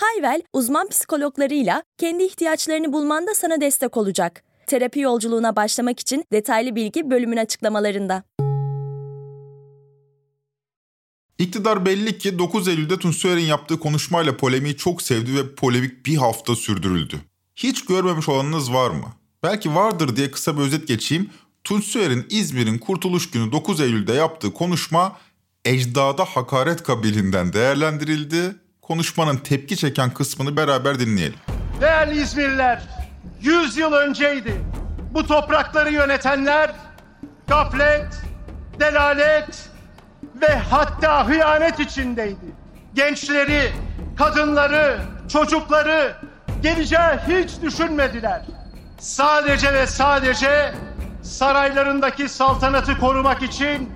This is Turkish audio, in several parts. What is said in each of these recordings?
Hayvel, uzman psikologlarıyla kendi ihtiyaçlarını bulmanda sana destek olacak. Terapi yolculuğuna başlamak için detaylı bilgi bölümün açıklamalarında. İktidar belli ki 9 Eylül'de Tunçer'in yaptığı konuşmayla polemiği çok sevdi ve polemik bir hafta sürdürüldü. Hiç görmemiş olanınız var mı? Belki vardır diye kısa bir özet geçeyim. Tunçer'in İzmir'in Kurtuluş Günü 9 Eylül'de yaptığı konuşma ecdada hakaret kabiliğinden değerlendirildi. Konuşmanın tepki çeken kısmını beraber dinleyelim. Değerli İzmirliler, 100 yıl önceydi. Bu toprakları yönetenler gaflet, delalet ve hatta hıyanet içindeydi. Gençleri, kadınları, çocukları geleceği hiç düşünmediler. Sadece ve sadece saraylarındaki saltanatı korumak için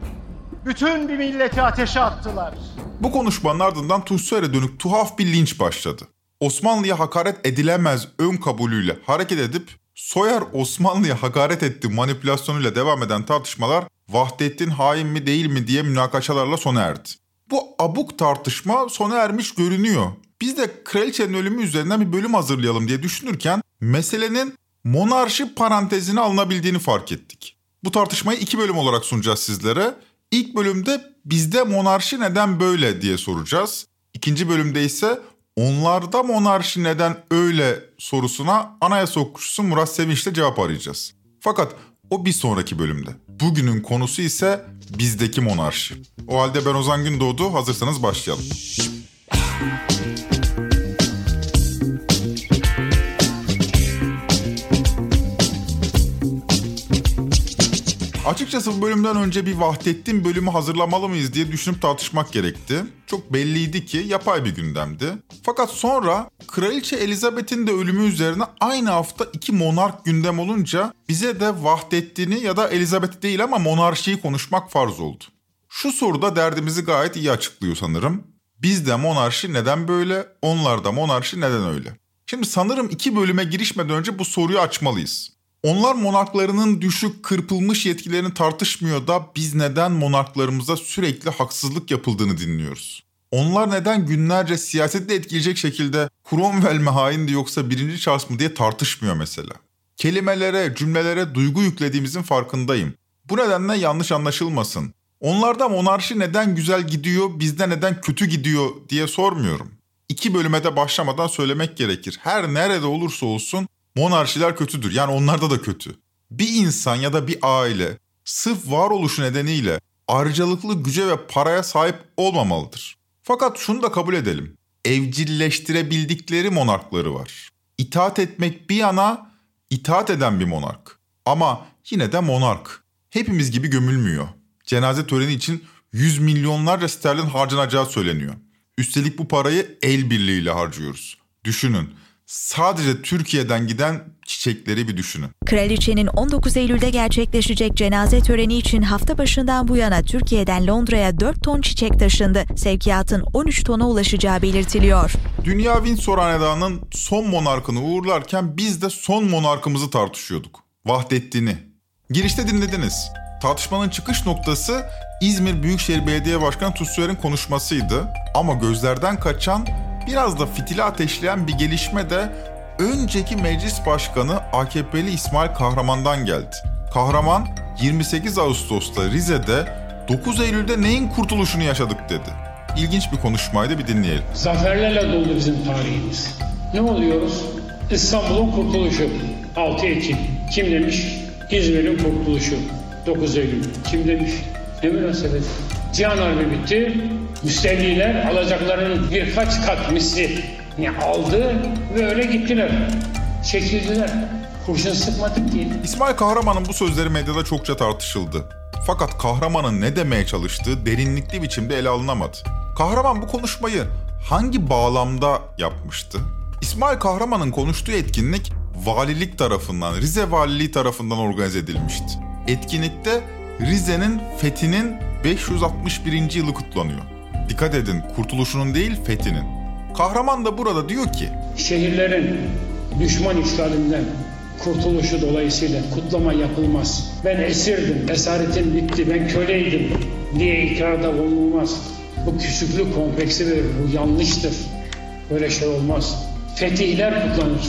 bütün bir milleti ateşe attılar. Bu konuşmanın ardından Tunçer'e dönük tuhaf bir linç başladı. Osmanlı'ya hakaret edilemez ön kabulüyle hareket edip Soyer Osmanlı'ya hakaret etti manipülasyonuyla devam eden tartışmalar Vahdettin hain mi değil mi diye münakaşalarla sona erdi. Bu abuk tartışma sona ermiş görünüyor. Biz de kraliçenin ölümü üzerinden bir bölüm hazırlayalım diye düşünürken meselenin monarşi parantezine alınabildiğini fark ettik. Bu tartışmayı iki bölüm olarak sunacağız sizlere. İlk bölümde bizde monarşi neden böyle diye soracağız. İkinci bölümde ise onlarda monarşi neden öyle sorusuna anayasa hukukçusu Murat Sevinç'le cevap arayacağız. Fakat o bir sonraki bölümde. Bugünün konusu ise bizdeki monarşi. O halde ben Ozan Gündoğdu. Hazırsanız başlayalım. Açıkçası bu bölümden önce bir Vahdettin bölümü hazırlamalı mıyız diye düşünüp tartışmak gerekti. Çok belliydi ki yapay bir gündemdi. Fakat sonra Kraliçe Elizabeth'in de ölümü üzerine aynı hafta iki monark gündem olunca bize de Vahdettin'i ya da Elizabeth değil ama monarşiyi konuşmak farz oldu. Şu soruda derdimizi gayet iyi açıklıyor sanırım. Bizde monarşi neden böyle, onlarda monarşi neden öyle? Şimdi sanırım iki bölüme girişmeden önce bu soruyu açmalıyız. Onlar monarklarının düşük, kırpılmış yetkilerini tartışmıyor da biz neden monarklarımıza sürekli haksızlık yapıldığını dinliyoruz. Onlar neden günlerce siyasette etkileyecek şekilde Cromwell mi haindi yoksa birinci Charles mı diye tartışmıyor mesela. Kelimelere, cümlelere duygu yüklediğimizin farkındayım. Bu nedenle yanlış anlaşılmasın. Onlarda monarşi neden güzel gidiyor, bizde neden kötü gidiyor diye sormuyorum. İki bölüme de başlamadan söylemek gerekir. Her nerede olursa olsun monarşiler kötüdür. Yani onlarda da kötü. Bir insan ya da bir aile sırf varoluşu nedeniyle ayrıcalıklı güce ve paraya sahip olmamalıdır. Fakat şunu da kabul edelim. Evcilleştirebildikleri monarkları var. İtaat etmek bir yana itaat eden bir monark. Ama yine de monark. Hepimiz gibi gömülmüyor. Cenaze töreni için yüz milyonlarca sterlin harcanacağı söyleniyor. Üstelik bu parayı el birliğiyle harcıyoruz. Düşünün sadece Türkiye'den giden çiçekleri bir düşünün. Kraliçenin 19 Eylül'de gerçekleşecek cenaze töreni için hafta başından bu yana Türkiye'den Londra'ya 4 ton çiçek taşındı. Sevkiyatın 13 tona ulaşacağı belirtiliyor. Dünya Windsor Hanedanı'nın son monarkını uğurlarken biz de son monarkımızı tartışıyorduk. Vahdettin'i. Girişte dinlediniz. Tartışmanın çıkış noktası İzmir Büyükşehir Belediye Başkanı Tussuer'in konuşmasıydı. Ama gözlerden kaçan biraz da fitili ateşleyen bir gelişme de önceki meclis başkanı AKP'li İsmail Kahraman'dan geldi. Kahraman 28 Ağustos'ta Rize'de 9 Eylül'de neyin kurtuluşunu yaşadık dedi. İlginç bir konuşmaydı bir dinleyelim. Zaferlerle doldu bizim tarihimiz. Ne oluyoruz? İstanbul'un kurtuluşu 6 Ekim. Kim demiş? İzmir'in kurtuluşu 9 Eylül. Kim demiş? Ne münasebet. Cihan Harbi bitti. Müstevliler alacaklarının birkaç kat misli aldı ve öyle gittiler. Çekildiler. Kurşun sıkmadık ki. İsmail Kahraman'ın bu sözleri medyada çokça tartışıldı. Fakat kahramanın ne demeye çalıştığı derinlikli biçimde ele alınamadı. Kahraman bu konuşmayı hangi bağlamda yapmıştı? İsmail Kahraman'ın konuştuğu etkinlik valilik tarafından, Rize Valiliği tarafından organize edilmişti. Etkinlikte Rize'nin fethinin 561. yılı kutlanıyor. Dikkat edin kurtuluşunun değil fethinin. Kahraman da burada diyor ki Şehirlerin düşman işgalinden kurtuluşu dolayısıyla kutlama yapılmaz. Ben esirdim, esaretim bitti, ben köleydim diye ikrarda bulunulmaz. Bu küçüklük kompleksi verir, bu yanlıştır. Böyle şey olmaz. Fetihler kutlanır.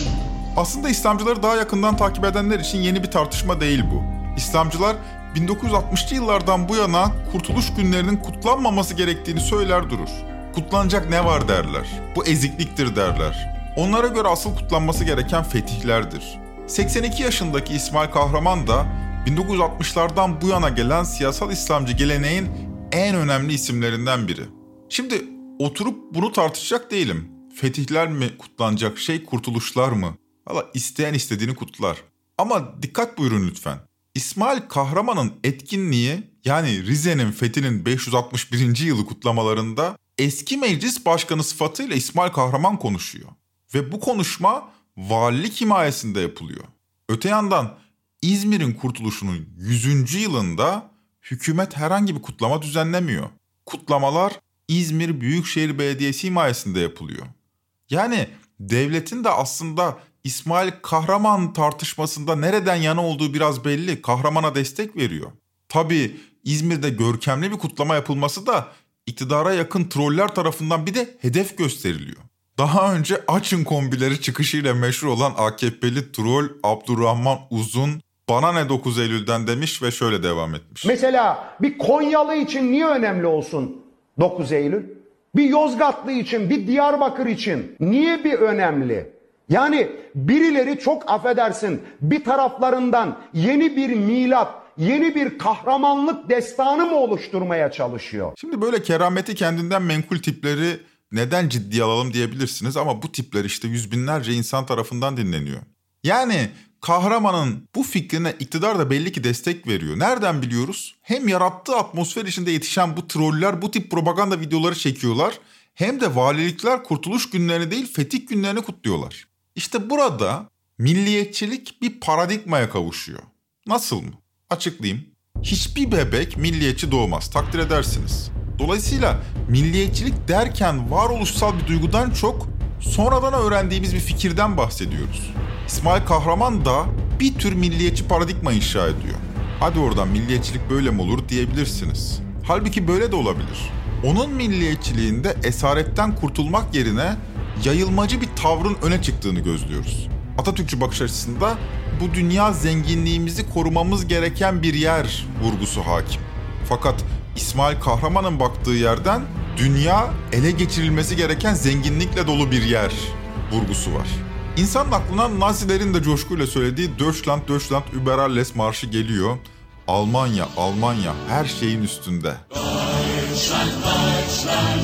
Aslında İslamcıları daha yakından takip edenler için yeni bir tartışma değil bu. İslamcılar 1960'lı yıllardan bu yana kurtuluş günlerinin kutlanmaması gerektiğini söyler durur. Kutlanacak ne var derler. Bu ezikliktir derler. Onlara göre asıl kutlanması gereken fetihlerdir. 82 yaşındaki İsmail Kahraman da 1960'lardan bu yana gelen siyasal İslamcı geleneğin en önemli isimlerinden biri. Şimdi oturup bunu tartışacak değilim. Fetihler mi kutlanacak şey, kurtuluşlar mı? Valla isteyen istediğini kutlar. Ama dikkat buyurun lütfen. İsmail Kahraman'ın etkinliği yani Rize'nin fethinin 561. yılı kutlamalarında eski meclis başkanı sıfatıyla İsmail Kahraman konuşuyor. Ve bu konuşma valilik himayesinde yapılıyor. Öte yandan İzmir'in kurtuluşunun 100. yılında hükümet herhangi bir kutlama düzenlemiyor. Kutlamalar İzmir Büyükşehir Belediyesi himayesinde yapılıyor. Yani devletin de aslında İsmail Kahraman tartışmasında nereden yana olduğu biraz belli. Kahramana destek veriyor. Tabii İzmir'de görkemli bir kutlama yapılması da iktidara yakın troller tarafından bir de hedef gösteriliyor. Daha önce açın kombileri çıkışıyla meşhur olan AKP'li troll Abdurrahman Uzun bana ne 9 Eylül'den demiş ve şöyle devam etmiş. Mesela bir Konyalı için niye önemli olsun 9 Eylül? Bir Yozgatlı için, bir Diyarbakır için niye bir önemli? Yani birileri çok affedersin bir taraflarından yeni bir milat, yeni bir kahramanlık destanı mı oluşturmaya çalışıyor? Şimdi böyle kerameti kendinden menkul tipleri neden ciddiye alalım diyebilirsiniz ama bu tipler işte yüz binlerce insan tarafından dinleniyor. Yani kahramanın bu fikrine iktidar da belli ki destek veriyor. Nereden biliyoruz? Hem yarattığı atmosfer içinde yetişen bu troller bu tip propaganda videoları çekiyorlar hem de valilikler kurtuluş günlerini değil fetih günlerini kutluyorlar. İşte burada milliyetçilik bir paradigmaya kavuşuyor. Nasıl mı? Açıklayayım. Hiçbir bebek milliyetçi doğmaz, takdir edersiniz. Dolayısıyla milliyetçilik derken varoluşsal bir duygudan çok sonradan öğrendiğimiz bir fikirden bahsediyoruz. İsmail Kahraman da bir tür milliyetçi paradigma inşa ediyor. Hadi oradan milliyetçilik böyle mi olur diyebilirsiniz. Halbuki böyle de olabilir. Onun milliyetçiliğinde esaretten kurtulmak yerine yayılmacı bir tavrın öne çıktığını gözlüyoruz. Atatürkçü bakış açısında bu dünya zenginliğimizi korumamız gereken bir yer vurgusu hakim. Fakat İsmail Kahraman'ın baktığı yerden dünya ele geçirilmesi gereken zenginlikle dolu bir yer vurgusu var. İnsanın aklına Nazilerin de coşkuyla söylediği Deutschland, Deutschland über alles marşı geliyor. Almanya, Almanya her şeyin üstünde. Deutschland, Deutschland,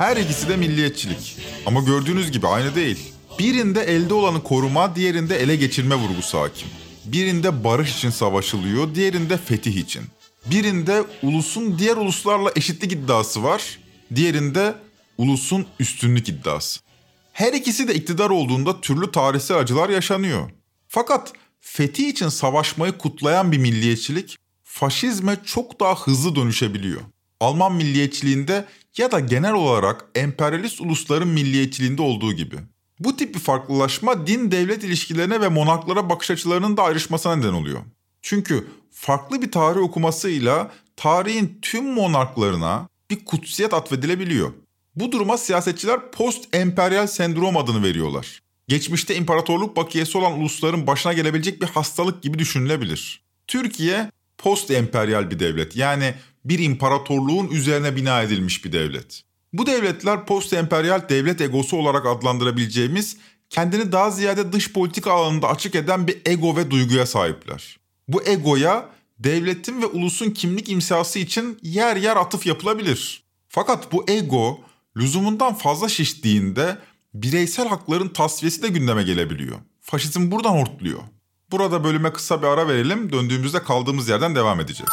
Her ikisi de milliyetçilik. Ama gördüğünüz gibi aynı değil. Birinde elde olanı koruma, diğerinde ele geçirme vurgusu hakim. Birinde barış için savaşılıyor, diğerinde fetih için. Birinde ulusun diğer uluslarla eşitlik iddiası var, diğerinde ulusun üstünlük iddiası. Her ikisi de iktidar olduğunda türlü tarihsel acılar yaşanıyor. Fakat fetih için savaşmayı kutlayan bir milliyetçilik faşizme çok daha hızlı dönüşebiliyor. Alman milliyetçiliğinde ya da genel olarak emperyalist ulusların milliyetçiliğinde olduğu gibi. Bu tip bir farklılaşma din-devlet ilişkilerine ve monarklara bakış açılarının da ayrışmasına neden oluyor. Çünkü farklı bir tarih okumasıyla tarihin tüm monarklarına bir kutsiyet atfedilebiliyor. Bu duruma siyasetçiler post-emperyal sendrom adını veriyorlar. Geçmişte imparatorluk bakiyesi olan ulusların başına gelebilecek bir hastalık gibi düşünülebilir. Türkiye post-emperyal bir devlet yani bir imparatorluğun üzerine bina edilmiş bir devlet. Bu devletler post-emperyal devlet egosu olarak adlandırabileceğimiz kendini daha ziyade dış politika alanında açık eden bir ego ve duyguya sahipler. Bu egoya devletin ve ulusun kimlik imzası için yer yer atıf yapılabilir. Fakat bu ego lüzumundan fazla şiştiğinde bireysel hakların tasfiyesi de gündeme gelebiliyor. Faşizm buradan hortluyor. Burada bölüme kısa bir ara verelim. Döndüğümüzde kaldığımız yerden devam edeceğiz.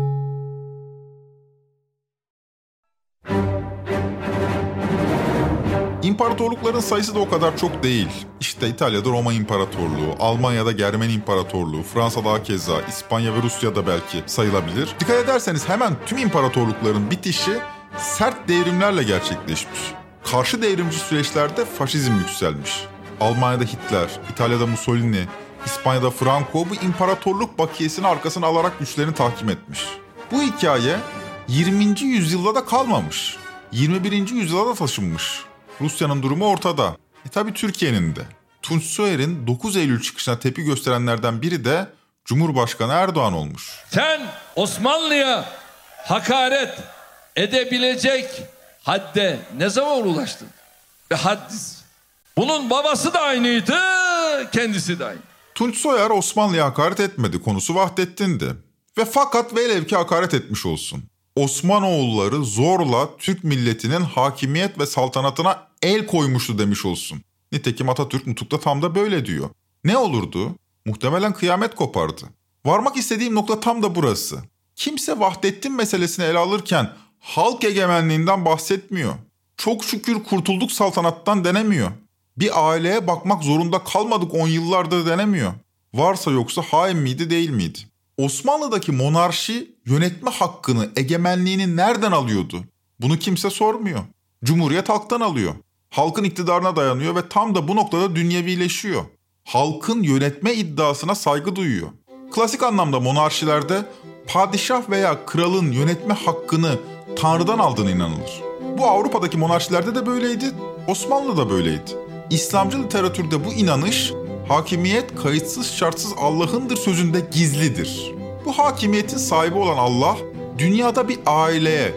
İmparatorlukların sayısı da o kadar çok değil. İşte İtalya'da Roma İmparatorluğu, Almanya'da Germen İmparatorluğu, Fransa'da keza, İspanya ve Rusya'da belki sayılabilir. Dikkat ederseniz hemen tüm imparatorlukların bitişi sert devrimlerle gerçekleşmiş. Karşı devrimci süreçlerde faşizm yükselmiş. Almanya'da Hitler, İtalya'da Mussolini, İspanya'da Franco bu imparatorluk bakiyesini arkasına alarak güçlerini tahkim etmiş. Bu hikaye 20. yüzyılda da kalmamış. 21. yüzyıla da taşınmış. Rusya'nın durumu ortada. E tabi Türkiye'nin de. Tunç Soyer'in 9 Eylül çıkışına tepki gösterenlerden biri de Cumhurbaşkanı Erdoğan olmuş. Sen Osmanlı'ya hakaret edebilecek hadde ne zaman ulaştın? Ve haddiz. Bunun babası da aynıydı, kendisi de aynı. Tunç Soyer Osmanlı'ya hakaret etmedi konusu Vahdettin'di. Ve fakat velev ki hakaret etmiş olsun. Osmanoğulları zorla Türk milletinin hakimiyet ve saltanatına el koymuştu demiş olsun. Nitekim Atatürk nutukta tam da böyle diyor. Ne olurdu? Muhtemelen kıyamet kopardı. Varmak istediğim nokta tam da burası. Kimse Vahdettin meselesini ele alırken halk egemenliğinden bahsetmiyor. Çok şükür kurtulduk saltanattan denemiyor. Bir aileye bakmak zorunda kalmadık on yıllardır denemiyor. Varsa yoksa hain miydi değil miydi? Osmanlı'daki monarşi yönetme hakkını, egemenliğini nereden alıyordu? Bunu kimse sormuyor. Cumhuriyet halktan alıyor. Halkın iktidarına dayanıyor ve tam da bu noktada dünyevileşiyor. Halkın yönetme iddiasına saygı duyuyor. Klasik anlamda monarşilerde padişah veya kralın yönetme hakkını Tanrı'dan aldığını inanılır. Bu Avrupa'daki monarşilerde de böyleydi, Osmanlı'da böyleydi. İslamcı literatürde bu inanış hakimiyet kayıtsız şartsız Allah'ındır sözünde gizlidir. Bu hakimiyetin sahibi olan Allah dünyada bir aileye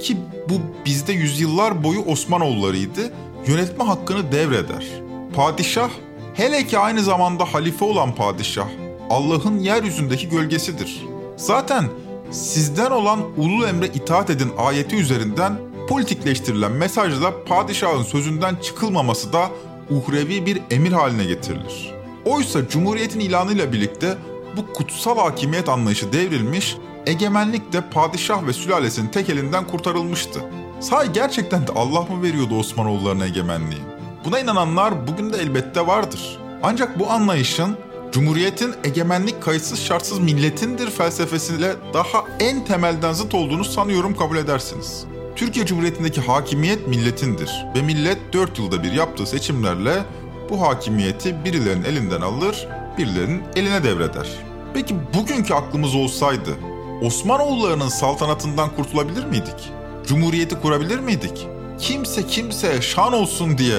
ki bu bizde yüzyıllar boyu Osmanoğullarıydı yönetme hakkını devreder. Padişah hele ki aynı zamanda halife olan padişah Allah'ın yeryüzündeki gölgesidir. Zaten sizden olan ulul emre itaat edin ayeti üzerinden politikleştirilen mesajla padişahın sözünden çıkılmaması da uhrevi bir emir haline getirilir. Oysa Cumhuriyet'in ilanıyla birlikte bu kutsal hakimiyet anlayışı devrilmiş, egemenlik de padişah ve sülalesinin tek elinden kurtarılmıştı. Sahi gerçekten de Allah mı veriyordu Osmanoğullarına egemenliği? Buna inananlar bugün de elbette vardır. Ancak bu anlayışın Cumhuriyetin egemenlik kayıtsız şartsız milletindir felsefesiyle daha en temelden zıt olduğunu sanıyorum kabul edersiniz. Türkiye Cumhuriyeti'ndeki hakimiyet milletindir ve millet 4 yılda bir yaptığı seçimlerle bu hakimiyeti birilerinin elinden alır, birilerinin eline devreder. Peki bugünkü aklımız olsaydı Osmanoğullarının saltanatından kurtulabilir miydik? Cumhuriyeti kurabilir miydik? Kimse kimseye şan olsun diye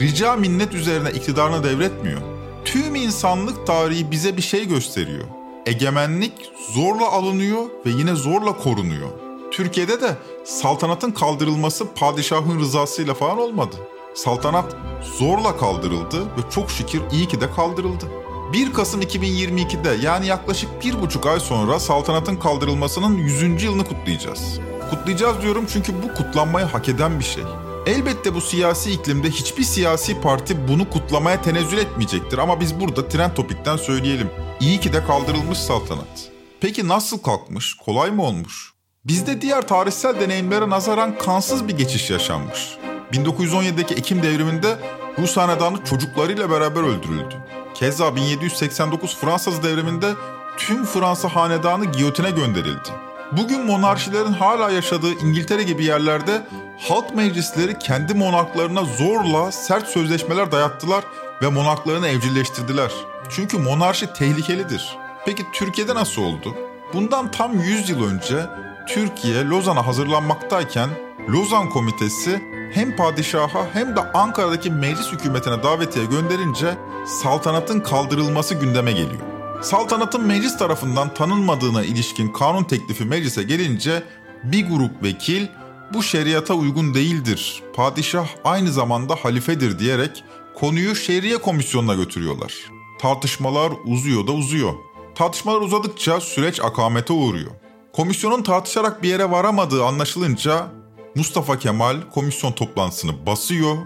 rica minnet üzerine iktidarını devretmiyor. Tüm insanlık tarihi bize bir şey gösteriyor. Egemenlik zorla alınıyor ve yine zorla korunuyor. Türkiye'de de saltanatın kaldırılması padişahın rızasıyla falan olmadı. Saltanat zorla kaldırıldı ve çok şükür iyi ki de kaldırıldı. 1 Kasım 2022'de yani yaklaşık bir buçuk ay sonra saltanatın kaldırılmasının 100. yılını kutlayacağız. Kutlayacağız diyorum çünkü bu kutlanmayı hak eden bir şey. Elbette bu siyasi iklimde hiçbir siyasi parti bunu kutlamaya tenezzül etmeyecektir ama biz burada trend topikten söyleyelim. İyi ki de kaldırılmış saltanat. Peki nasıl kalkmış? Kolay mı olmuş? Bizde diğer tarihsel deneyimlere nazaran kansız bir geçiş yaşanmış. 1917'deki Ekim devriminde Rus hanedanı çocuklarıyla beraber öldürüldü. Keza 1789 Fransız devriminde tüm Fransa hanedanı giyotine gönderildi. Bugün monarşilerin hala yaşadığı İngiltere gibi yerlerde halk meclisleri kendi monarklarına zorla sert sözleşmeler dayattılar ve monarklarını evcilleştirdiler. Çünkü monarşi tehlikelidir. Peki Türkiye'de nasıl oldu? Bundan tam 100 yıl önce Türkiye Lozan'a hazırlanmaktayken Lozan Komitesi hem padişaha hem de Ankara'daki meclis hükümetine davetiye gönderince saltanatın kaldırılması gündeme geliyor. Saltanatın meclis tarafından tanınmadığına ilişkin kanun teklifi meclise gelince bir grup vekil bu şeriata uygun değildir, padişah aynı zamanda halifedir diyerek konuyu şeriye komisyonuna götürüyorlar. Tartışmalar uzuyor da uzuyor. Tartışmalar uzadıkça süreç akamete uğruyor. Komisyonun tartışarak bir yere varamadığı anlaşılınca Mustafa Kemal komisyon toplantısını basıyor,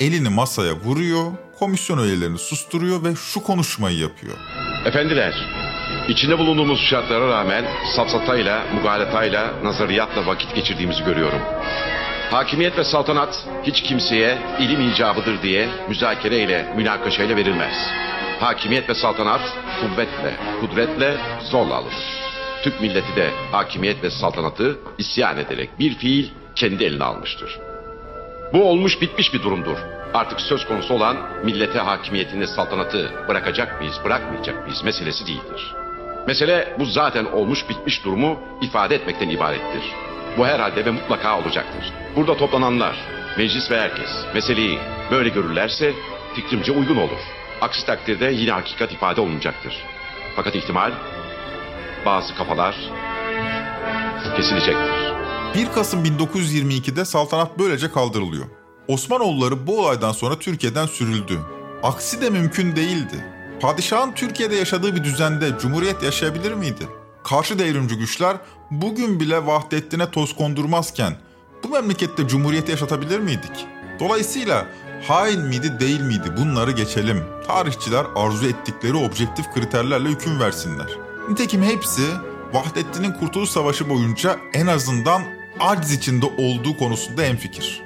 elini masaya vuruyor, komisyon üyelerini susturuyor ve şu konuşmayı yapıyor. Efendiler, içinde bulunduğumuz şartlara rağmen safsatayla, mugaletayla, nazariyatla vakit geçirdiğimizi görüyorum. Hakimiyet ve saltanat hiç kimseye ilim icabıdır diye müzakereyle, münakaşayla verilmez. Hakimiyet ve saltanat kuvvetle, kudretle, zorla alınır. Türk milleti de hakimiyet ve saltanatı isyan ederek bir fiil kendi eline almıştır. Bu olmuş bitmiş bir durumdur. Artık söz konusu olan millete hakimiyetini, saltanatı bırakacak mıyız, bırakmayacak mıyız meselesi değildir. Mesele bu zaten olmuş bitmiş durumu ifade etmekten ibarettir. Bu herhalde ve mutlaka olacaktır. Burada toplananlar, meclis ve herkes meseleyi böyle görürlerse fikrimce uygun olur. Aksi takdirde yine hakikat ifade olmayacaktır. Fakat ihtimal bazı kafalar kesilecektir. 1 Kasım 1922'de saltanat böylece kaldırılıyor. Osmanoğulları bu olaydan sonra Türkiye'den sürüldü. Aksi de mümkün değildi. Padişahın Türkiye'de yaşadığı bir düzende cumhuriyet yaşayabilir miydi? Karşı devrimci güçler bugün bile Vahdettin'e toz kondurmazken bu memlekette cumhuriyeti yaşatabilir miydik? Dolayısıyla hain miydi değil miydi bunları geçelim. Tarihçiler arzu ettikleri objektif kriterlerle hüküm versinler. Nitekim hepsi Vahdettin'in Kurtuluş Savaşı boyunca en azından aciz içinde olduğu konusunda enfikir.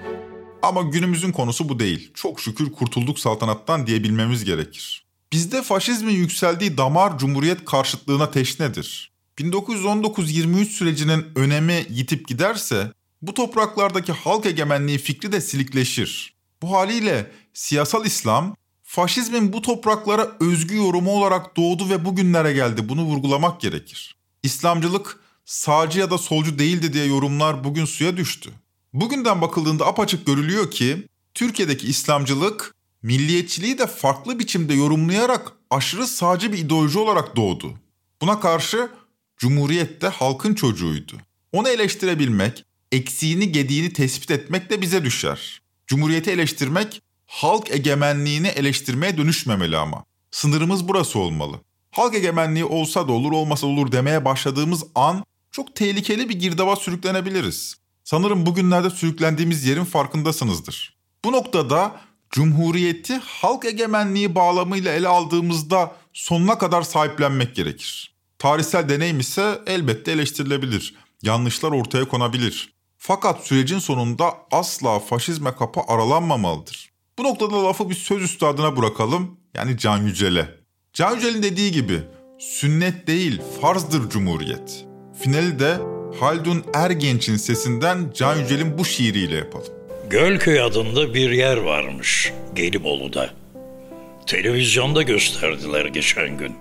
Ama günümüzün konusu bu değil. Çok şükür kurtulduk saltanattan diyebilmemiz gerekir. Bizde faşizmin yükseldiği damar cumhuriyet karşıtlığına teşnedir. 1919-23 sürecinin önemi yitip giderse bu topraklardaki halk egemenliği fikri de silikleşir. Bu haliyle siyasal İslam faşizmin bu topraklara özgü yorumu olarak doğdu ve bugünlere geldi. Bunu vurgulamak gerekir. İslamcılık sağcı ya da solcu değildi diye yorumlar bugün suya düştü. Bugünden bakıldığında apaçık görülüyor ki Türkiye'deki İslamcılık milliyetçiliği de farklı biçimde yorumlayarak aşırı sağcı bir ideoloji olarak doğdu. Buna karşı Cumhuriyet de halkın çocuğuydu. Onu eleştirebilmek, eksiğini gediğini tespit etmek de bize düşer. Cumhuriyeti eleştirmek halk egemenliğini eleştirmeye dönüşmemeli ama. Sınırımız burası olmalı. Halk egemenliği olsa da olur olmasa olur demeye başladığımız an çok tehlikeli bir girdaba sürüklenebiliriz. Sanırım bugünlerde sürüklendiğimiz yerin farkındasınızdır. Bu noktada Cumhuriyeti halk egemenliği bağlamıyla ele aldığımızda sonuna kadar sahiplenmek gerekir. Tarihsel deneyim ise elbette eleştirilebilir. Yanlışlar ortaya konabilir. Fakat sürecin sonunda asla faşizme kapı aralanmamalıdır. Bu noktada lafı bir söz üstadına bırakalım. Yani Can Yücel'e. Can Yücel'in dediği gibi sünnet değil farzdır cumhuriyet. Finali de Haldun Ergenç'in sesinden Can Yücel'in bu şiiriyle yapalım. Gölköy adında bir yer varmış Gelibolu'da. Televizyonda gösterdiler geçen gün.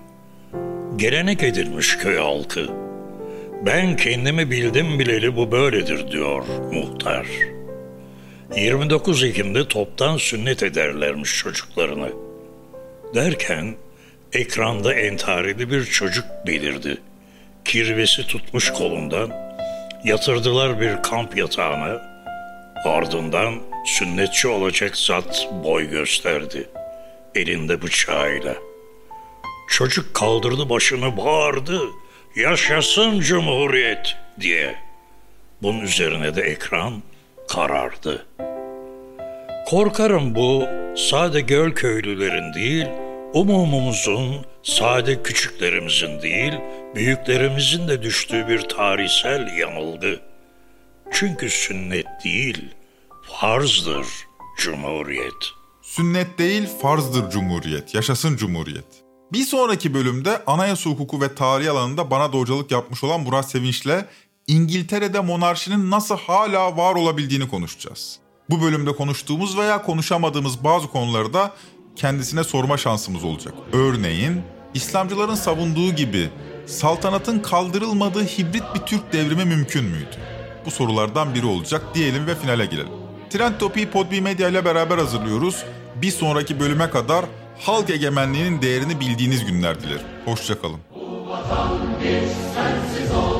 Gelenek edilmiş köy halkı. Ben kendimi bildim bileli bu böyledir diyor muhtar. 29 Ekim'de toptan sünnet ederlermiş çocuklarını. Derken ekranda entarili bir çocuk belirdi. Kirvesi tutmuş kolundan. Yatırdılar bir kamp yatağına. Ardından sünnetçi olacak zat boy gösterdi. Elinde bıçağıyla. Çocuk kaldırdı başını bağırdı. Yaşasın Cumhuriyet diye. Bunun üzerine de ekran karardı. Korkarım bu sade göl köylülerin değil, umumumuzun, sade küçüklerimizin değil, büyüklerimizin de düştüğü bir tarihsel yanılgı. Çünkü sünnet değil, farzdır cumhuriyet. Sünnet değil, farzdır cumhuriyet. Yaşasın cumhuriyet. Bir sonraki bölümde anayasa hukuku ve tarih alanında bana da yapmış olan Murat Sevinç'le İngiltere'de monarşinin nasıl hala var olabildiğini konuşacağız. Bu bölümde konuştuğumuz veya konuşamadığımız bazı konuları da kendisine sorma şansımız olacak. Örneğin İslamcıların savunduğu gibi saltanatın kaldırılmadığı hibrit bir Türk devrimi mümkün müydü? Bu sorulardan biri olacak diyelim ve finale girelim. Trend Topi'yi Podbi Medya ile beraber hazırlıyoruz. Bir sonraki bölüme kadar halk egemenliğinin değerini bildiğiniz günler dilerim. Hoşçakalın. Bu vatan bir sensiz olmaz.